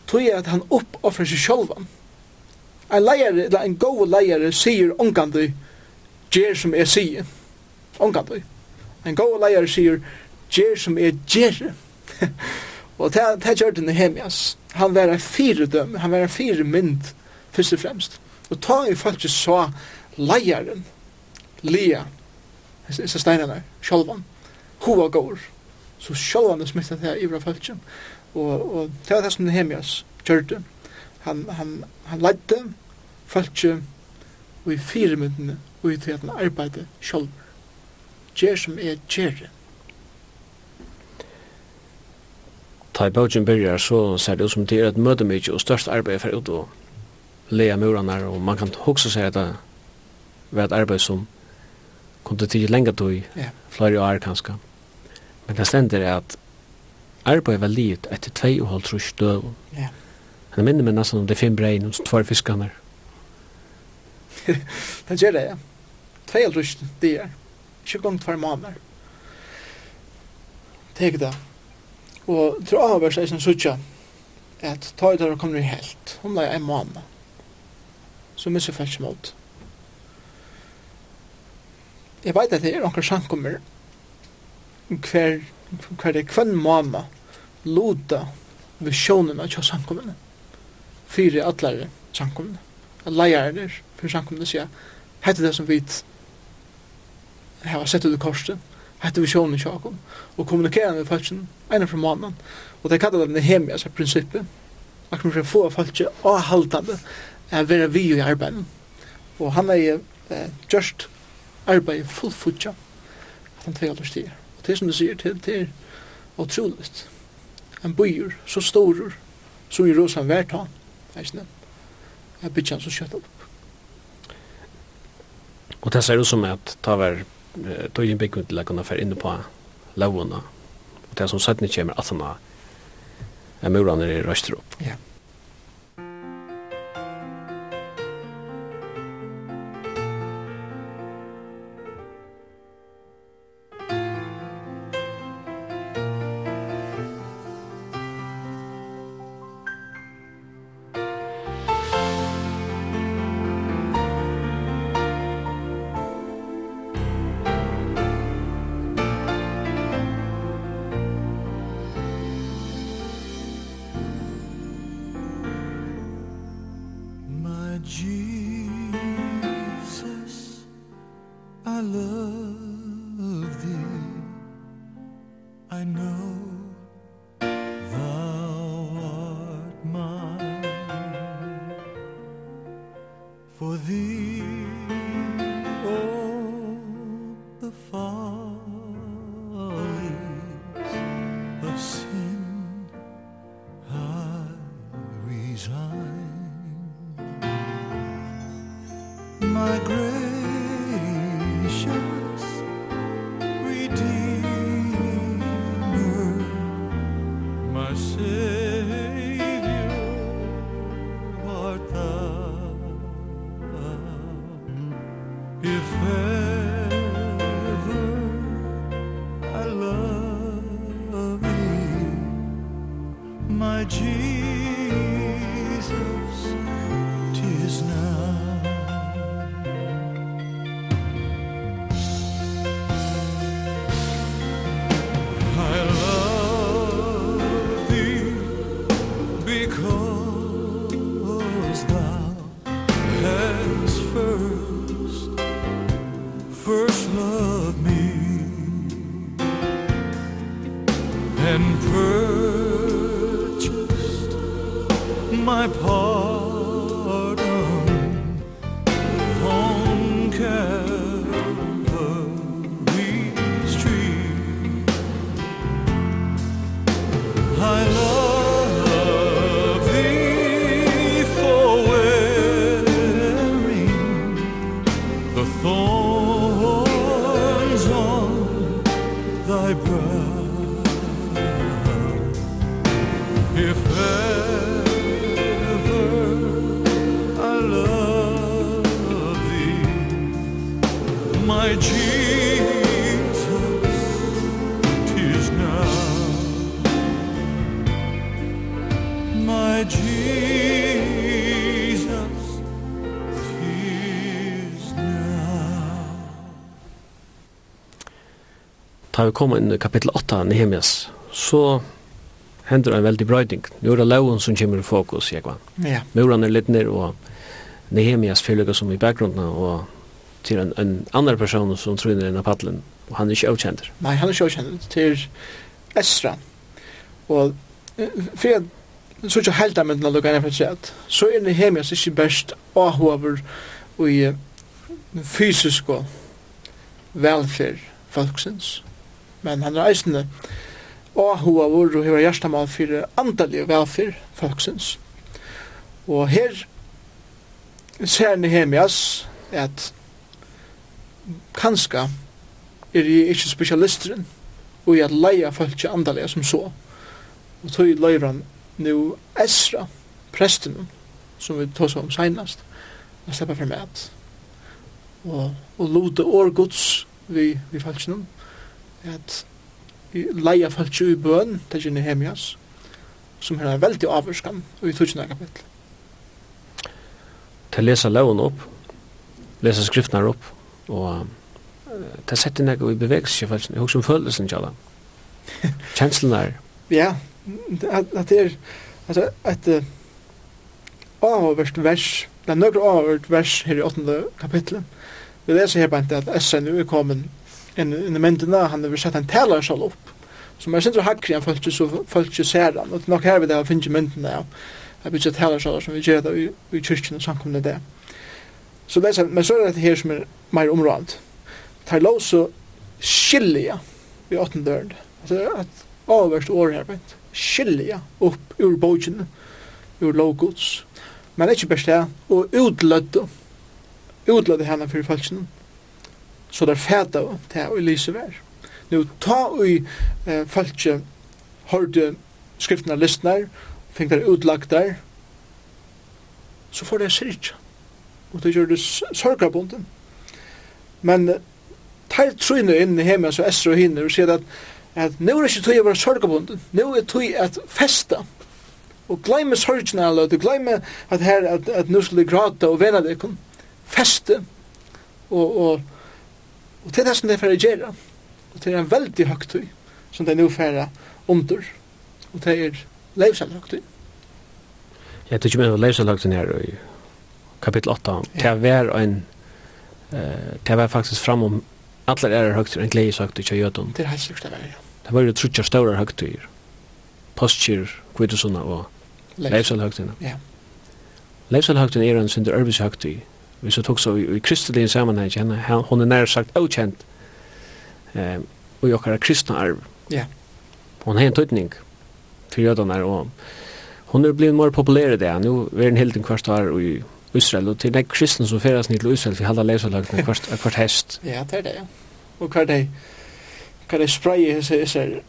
tog jeg at han oppoffrer seg sjálvan. En leier, eller en god leier, sier ongandu, gjer som jeg sier. Ongandu. En god leier sier, gjer som jeg gjer. og det, det gjør det Nehemias. Han var en fire døm, han var en fire mynd, først og fremst. Og ta i folk så leieren, lia, disse steinene, sjálvan, hova går. Så sjálvan er smittet her i våra og, og det var det som Nehemias gjørte. Han, han, han ledde folk og i fire myndene og i til at han arbeidde selv. Gjer som er gjerre. Ta i bøtjen byrjar så ser det ut som det er et møte mykje og størst arbeid for ut og leia murene og man kan også se at det var et arbeid som kom til tid lenge tog, yeah. flere år kanskje. Men det stender er at arbeid var livet etter tvei og halv trus døv. Ja. Han minner meg nesten om det fem brein og tvær fiskene. det gjør det, ja. Tvei og trus dyr. Ikke gong tvær måneder. Tek det. Og tror jeg har vært sånn at ta ut der og kommer i helt. Hun er en måned. Så mye så fælt som alt. Jeg vet at det er noen sjankommer hver hver det kvann mamma loda visjonen av kjøs samkommene fyre atlare samkommene at leier for samkommene sier hette det som vi har sett ut i korset hette visjonen av kom og kommunikerer med falsen ene fra mamma og det kallar det Nehemia seg prinsippet akkur for å få falsen avhaldande er vera vi i arbeidet og han er eh, just arbeid fullfutja han tveir alder stier det som du sier, det, det er utroligt. En byer, så stor, som i rosan vært han, eisne, Jeg bytja han så kjøtt opp. Og det ser ut som at ta var tog tøyen byggen til å kunne fære inne på lavene, og det som sattene kommer at han er murene i Røstrup. Ja. Yeah. my brow if ever vi kommer inn i kapittel 8 av Nehemias, så hender en veldig brøyding. Nå er det loven som kommer i fokus, jeg var. Ja. Muren er litt ned, og Nehemias fylger som i bakgrunnen, og til en, en annan person som tror inn i paddelen, og han er ikke avkjent. Nei, han er ikke avkjent til Esra. Og for jeg så ikke helt av myndene lukkene for sett, så er Nehemias ikke best avhover og i fysisk og velferd folksens men han er eisende og hoa vår og heva hjertamal fyrir andalig velfyr folksins. Og her ser Nehemias at kanska er jeg ikke spesialisteren og jeg leia folk andalega som så og tog leier han nu Esra presten som vi tog om senast og slipper frem med og, og lode år gods vi, vi folk at leia folk i bøn til Gini Hemias, som er veldig avvurskan og i tusen kapittel. Til lesa loven opp, lesa skriftene opp, og til sette nek i bevegelse i følelsen, jeg husker om følelsen, Jalla. Kjenslen er. Ja, at det er, altså, et avhåverst vers, det er nøkker avhåverst vers her i åttende kapitlet, vi leser her bare at SNU er kommet en myndina, han har sett en talar sjálf upp, som er sindra hakkri han fölkje så fölkje ser han, og nok her vi det har finnje myndina, ja, jeg bygger talar sjálf som vi gjør det i kyrkjen og samkomne det. Så det er men så er det her som er mer områd. Tar lov så skilja i åttende døren, altså at avverst år her, skilja upp ur bogen, ur lovgods, men ikke best det, og utlødde, utlødde henne for fölkjen, så der fæta til å lyse vær. Nå ta ui eh, falske hørte skriftene listner, fink der utlagt der, så får det syrkja. Og det gjør det sørgabunden. Men tar trøyne inn i hjemme, så Esra og hinner, og sier at, at nå er ikke tøy å være sørgabunden, nå er tøy at festa, og glemme sorgen alle, og glemme at her, at, at nu skulle gråta og vena det, feste, og, og Og til det som det er for å gjøre. Og det er en veldig høgtøy som det er nå for å under. Og det er leivsel høgtøy. Jeg tror ikke med leivsel høgtøy her i kapittel 8. til å være en uh, til å være faktisk fram om alla er högt en glädje sagt til Jötun. Det er helt sikkert det er, ja. Det var jo trutcher stora högt i. Postur og och Leifsal Ja. Leifsal högt er en synder örbis högt vi så tok så i, i kristelige sammenheng, henne, hon er nær sagt avkjent eh, og i okkara kristna arv. Ja. Hon har en tøytning for jødene, og hon er blivit mer populær i det. Nu er den helden kvart år i Israel, og til nek kristna som feras ned til Israel, for halda leselagene kvart, kvart hest. Ja, det er det, ja. Og hva er det? Hva er det eh hese, hese,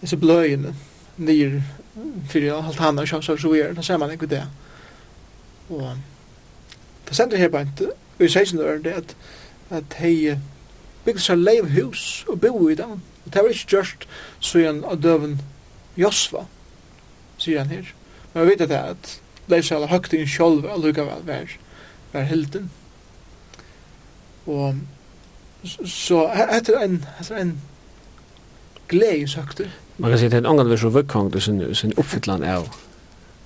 hese bløyene nyr, fyrir alt hann og så og så er det sammanheng med det. Og Det sender her bænt, og i 16 år, det at, at hei bygde seg leiv hus og bo i dem. Og det var ikke gjørst, så igjen av døven Josva, sier han her. Men vi vet at det er at leiv seg alle høgt inn sjolv, og lukka vel vær, vær hilden. Og så etter en, etter en glede søkte. Man kan si at det er en angan vers og vøkkong, det er sin oppfytlan av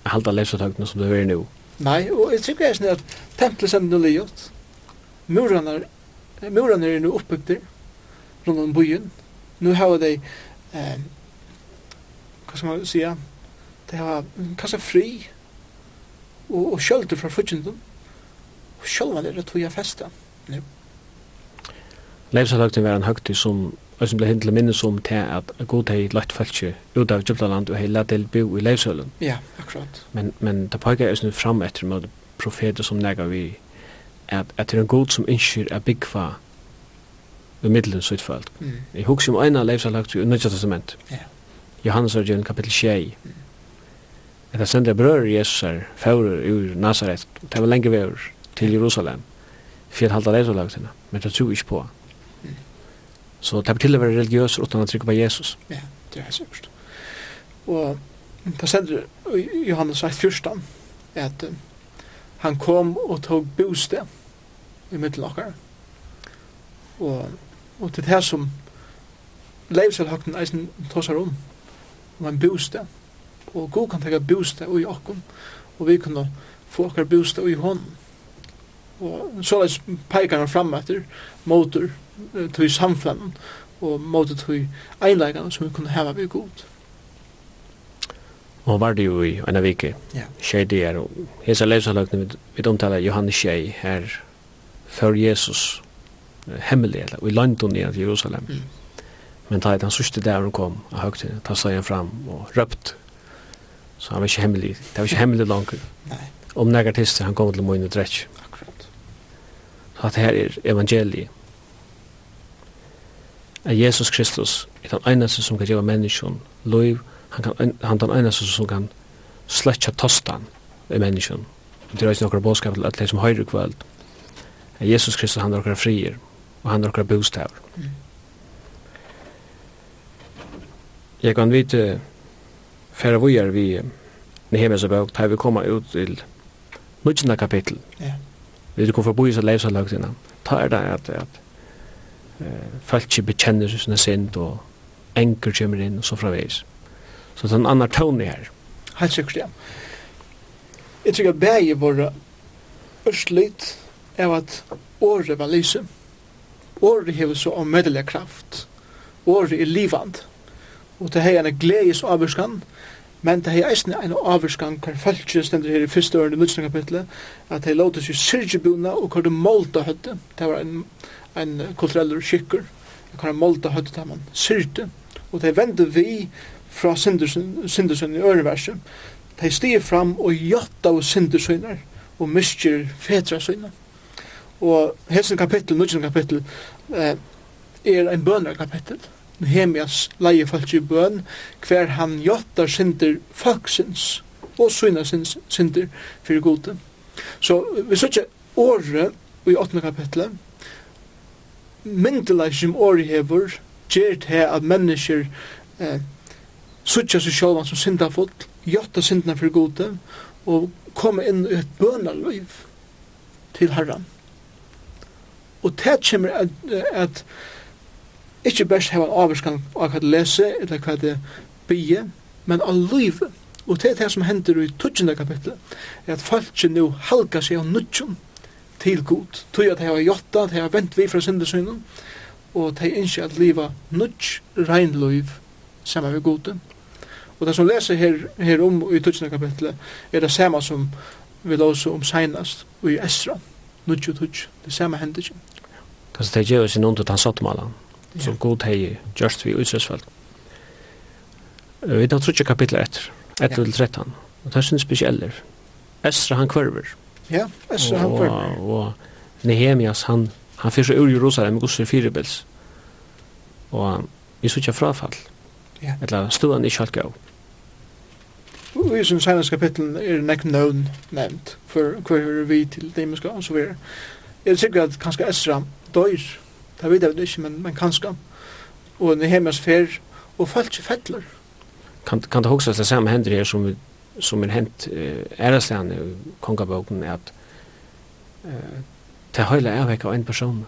halda leivsøtøkna som det er nu. Nei, og jeg tykker jeg sånn at tempelet som nå livet, murene er nå oppbygder rundt om byen. Nå har de, eh, hva skal man si, de har kanskje fri og, og kjølter fra frutjenden. Og sjølva det er det tog jeg festa nå. Var en høgtid som og som ble hent til minnes om til at god hei lagt falskje ut av Egyptaland og hei lagt til bo i leivsølen. Ja, akkurat. Men, men det pågår jo sånn fram etter med profeter som nega vi at, at det er en god som innskyr er byggva i middelen sitt søytfald. Mm. Jeg husker om en av leivsølagt i Nødja Testament. Ja. Johannes Arjen kapittel 6. Mm. Etter sender brører Jesus her, fører ur Nazaret, det var lenge vever til Jerusalem, for jeg halte leivsølagt men det tror ikke på. Mm Så det betyr å være religiøs uten å trykke på Jesus. Ja, det er helt sikkert. Og det stender Johannes 1, 14, at um, han kom og tog bostad i middelen okkar. Og, og det er det som leivselhøkken eisen tåsar om, om en bostad. Og god kan tega bostad i okkom, og vi kan få okkar bostad i hånden. Og så leis peikar han fram etter motor tog samfunn og måte tog eilegene som vi kunne hava vi god. Og var det jo i en av vike, ja. skjer det her, og hese levsanløkene vi omtaler Johannes Kjei her før Jesus hemmelig, eller i London i Jerusalem. Mm. Men da han sørste der han kom av høgtiden, da stod han fram og røpt. Så han var ikke hemmelig, det var ikke hemmelig langt. Nei. Om negartister, han kom til Moine Dretsch. Akkurat. Så at her er evangeliet at Jesus Kristus er den eneste som kan gjøre menneskjon lov, han, kan, han er den eneste som kan sletja tostan i menneskjon. Det er også noen bådskap til alle som høyre kveld. At Jesus Kristus han er noen frier, og han er noen bostaver. Mm. Jeg kan vite færre vujar vi Nehemias bøk, da vi kommer ut til nødgjende kapittel. Yeah. Vi kommer forbi så leivsaløgtina. Ta er det at, at eh, folk bekjenner sine synd og enker kommer inn og så fraveis. Så det er en annan tone her. Helt sikkert, ja. Jeg tror at begge var østlitt av at året var lyse. Året hever så omødelig kraft. Året er livand. Og det er en gledes avvurskan, men det er eisen en avvurskan hver følelse stender her i første året i 19. kapitlet, at det låtes jo syrgebuna og hver det målta høtte. Det var en en kulturell skikker, jeg kan molta høyde til man syrte, og de vende vi fra syndersøn i øreverset, de stiger fram og jatta av syndersønner, og mister fetra sønner. Og hessen kapittel, nudgen kapittel, eh, er en bønner kapittel. Nehemias leie folk i bøn, hver han jottar synder folksins og søyna syns, synder fyrir gode. Så vi sier ikke året i 8. kapitlet, myndelig som året hever, gjør det at mennesker eh, suttja seg sjálvan som syndafull, gjotta syndna fyrir gode, og komme inn i et bønaløyv til herran. Og det kommer at, at ikke best heva en avvarskan av hva det lese, eller hva det bygge, men av livet. Og det er det som hender i 12. kapitlet, er at folk nu halka seg av nudjon, til god, tog at de har jotta, de har vent vi fra syndesynen, og de innskje at liva nudj reinløyv saman vi gode. Og det som leser her, her om i tutsna kapitlet, er det samme som vi låser om seinast og i Esra, nudj og tudj, det samme hender ikke. Det er det gjør sin under tansottmalan, som god hei gjørst vi utsøsfald. Vi tar trutje kapitlet etter, 11 til 13, og det er sin spesieller. Esra han kvarver, Ja, Esra han var. Og Nehemias, han, han fyrir ur Jerusalem, gusser fyrirbils. Og vi sutja frafall. Ja. Eller stuan ikkje alt gav. Og i sin senast kapitlen er nek nøvn nevnt, for hva er vi til dæmiska og så videre. Jeg er sikker at kanskje Esra døyr, det vet jeg ikke, men, men kanskje. Og Nehemias fer, og falsk fettler. Kan, kan det hugsa det samme hender her som vi som er hent eh, æreslegane i kongaboken er at eh, det høyla er vekk av en person.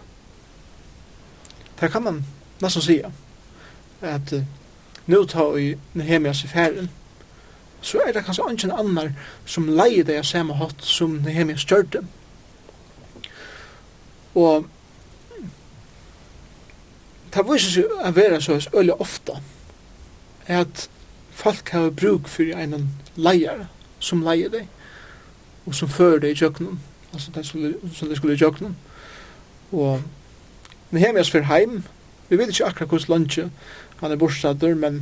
Det kan man nesten sige at uh, nu ta i Nehemias i færen så er det kanskje ingen annar som leier det jeg hatt som Nehemias gjør det. Og det viser seg å være så øyelig ofte at folk har bruk for en leier som leier deg og som fører deg i kjøkkenen altså det skulle, som det skulle i kjøkkenen og men hjemme oss fyrir heim. Vi vet ikke akkurat hvordan lunge han er bortstatter men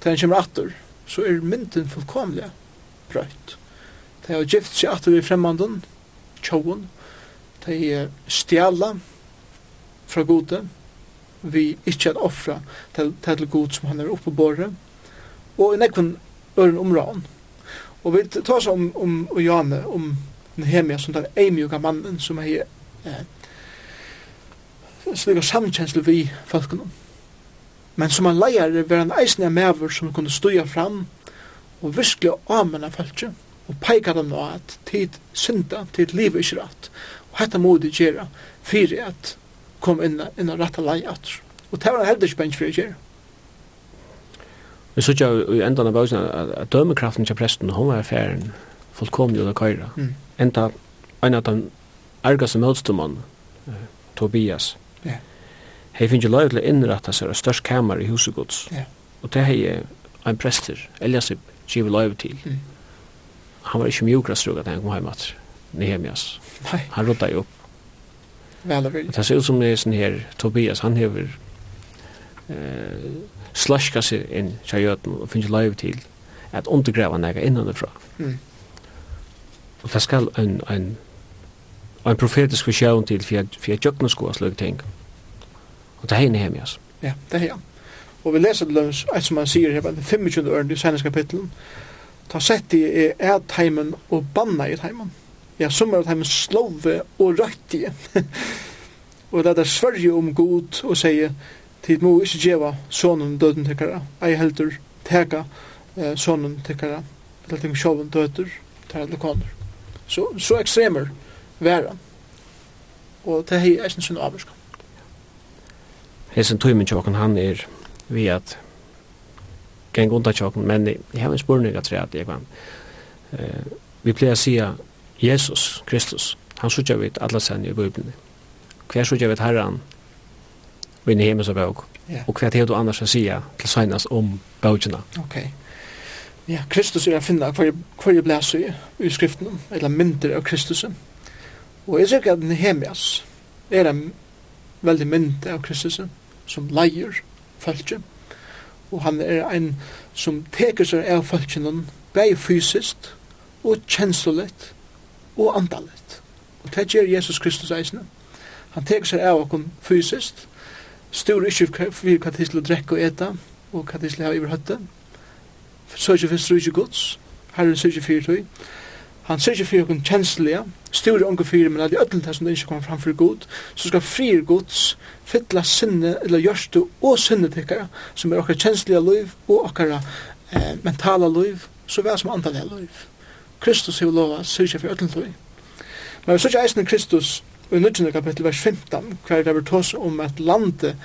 til han kommer atter så er mynden fullkomlig brøyt de har gift seg atter vi fremmanden tjoen de stjala fra gode vi ikke at offra til, til god som han er oppe på båret og i nekven øren områden. Og vi tar oss om, om Jane, om Nehemia, som den eimjuka mannen som er eh, slik av samkjensle vi folkene. Men som en leier var han eisen av mever som kunne støya fram og virkelig amenna folket og peika dem nå at tid synda, tid livet ikke rett og hette må de gjøre fyrir at kom inn, inn og rette leie at. Og det var han heller ikke bensfri å gjøre. Vi så jo i endan av bøsene at dømekraften til presten, hun var affæren fullkomlig under køyra. Mm. Enda en av den ergaste møtstumann, Tobias, yeah. hei finnes jo løy til å innrette seg av størst kammer i huset gods. Yeah. Og det hei en prester, Eliasib, givet løy til. Mm. Han var ikke mjukra strug at han kom hjem etter Nehemias. Nei. Han rodda jo opp. Vel og vilja. Det ser ut som det er sånn her, Tobias, han hever eh, slaska seg inn i kjøten og finne løyve til at undergrava nega innanifra. Mm. Og det skal en, en, en profetisk visjon til for jeg kjøkken sko av sløyve ting. Og det hegne hemi. Ja, det er ja. Og vi leser det løs, et som han sier her, 25. øren i senere kapitlen, ta sett i er heimen og banna i et. Ja, som er et slove og røyt i. og det er sverje om god og sier, tid må ikke djeva sonen døden tekkara, ei heldur teka eh, sonen tekkara, eller ting sjoven døder, tæra lokaner. Så, så ekstremer væra, og det er eisen sin avvarska. Hesen tøymen tjokken, han er vi at geng undan tjokken, men jeg har en spurning at at jeg kan. Eh, vi pleier å sia Jesus, Kristus, han sutja vid alla sen i Bibeln. Hver sutja vid Herran, vid Nehemias bok. Ja. Och vad heter du annars å säga til senast om bokerna? Ok. Ja, Kristus er å finne hver, hver jeg blæser i, i skriften, eller mynder av Kristus. Og jeg sikker at Nehemias er en veldig mynd av Kristus, som leier følge. Og han er en som teker seg av følgen, bare fysisk, og kjenslelig, og andalett. Og det gjør Jesus Kristus eisene. Han teker seg av oss fysisk, stor ikke for hva til å drekke og eta, og hva til å ha iverhøtte. Så ikke finnes det gods, herren sier ikke fyrir tøy. Han sier ikke fyrir okkur kjenslige, styrir unge fyrir, men alle öllum þessum det ikke kommer fram for god, så skal frir gods fylla sinne, eller gjørste og sinne tykkara, som er okkar kjenslige liv og okkar eh, mentala liv, så vel som andalega liv. Kristus hefur lova, sier ikke fyrir öllum tøy. Men vi sier ikke eisen Kristus i 19. kapittel vers 15, hver det vil tås om at landet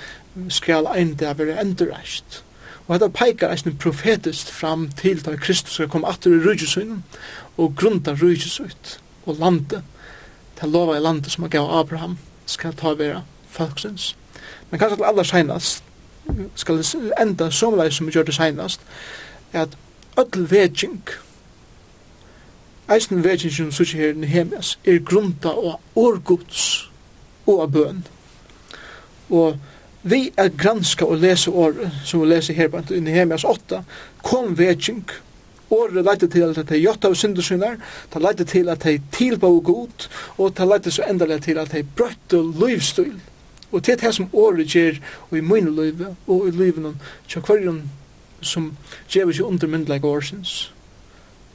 skal ein det være endurreist. Og dette peikar eisen profetisk fram til da Kristus skal komme atter i rujusøynen og grunda rujusøyt og landet. til lova i landet som han gav Abraham skal ta vera folksins. Men kanskje til aller seinast skal enda somleis som vi gjør det seinast at öll vetsing eisen vekingen som her Nehemias er grunta og årgods og av bøn. Og vi er granska og lese året, som vi leser her på Nehemias 8, kom veking, året leite til at de jotta av syndesynar, det leite til at de tilba og god, og det leite så endelig til at de brøtt og livsstil. Og det er det som året gjør og i mine liv og i livet til hverjon som gjør ikke undermyndelig årsens,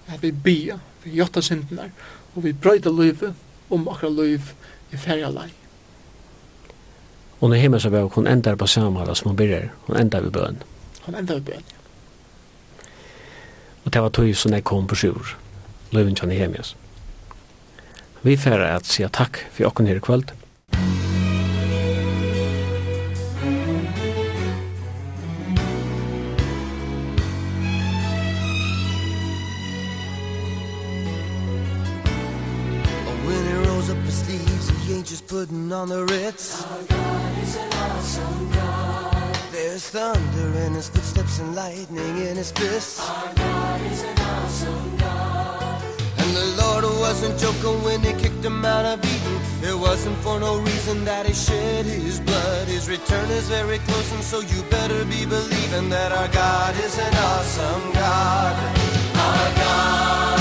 At vi bier vi jotta syndinar, og vi brøyda løyve om akkurat løyv i ferja lei. Og når himmels av hun endar på samhala som hun byrjar, hun endar vi bøn. Hun enda vi bøn, ja. Og det var tog som jeg kom på sjur, løyven kjønne hemjas. Vi færa at sier takk for okken her i kvöld. Takk. putting on the Ritz. Our God is an awesome God There's thunder in his footsteps and lightning in his fist. Our God is an awesome God And the Lord wasn't joking when he kicked him out of Eden It wasn't for no reason that he shed his blood. His return is very close and so you better be believing That our God is an awesome God. Our God.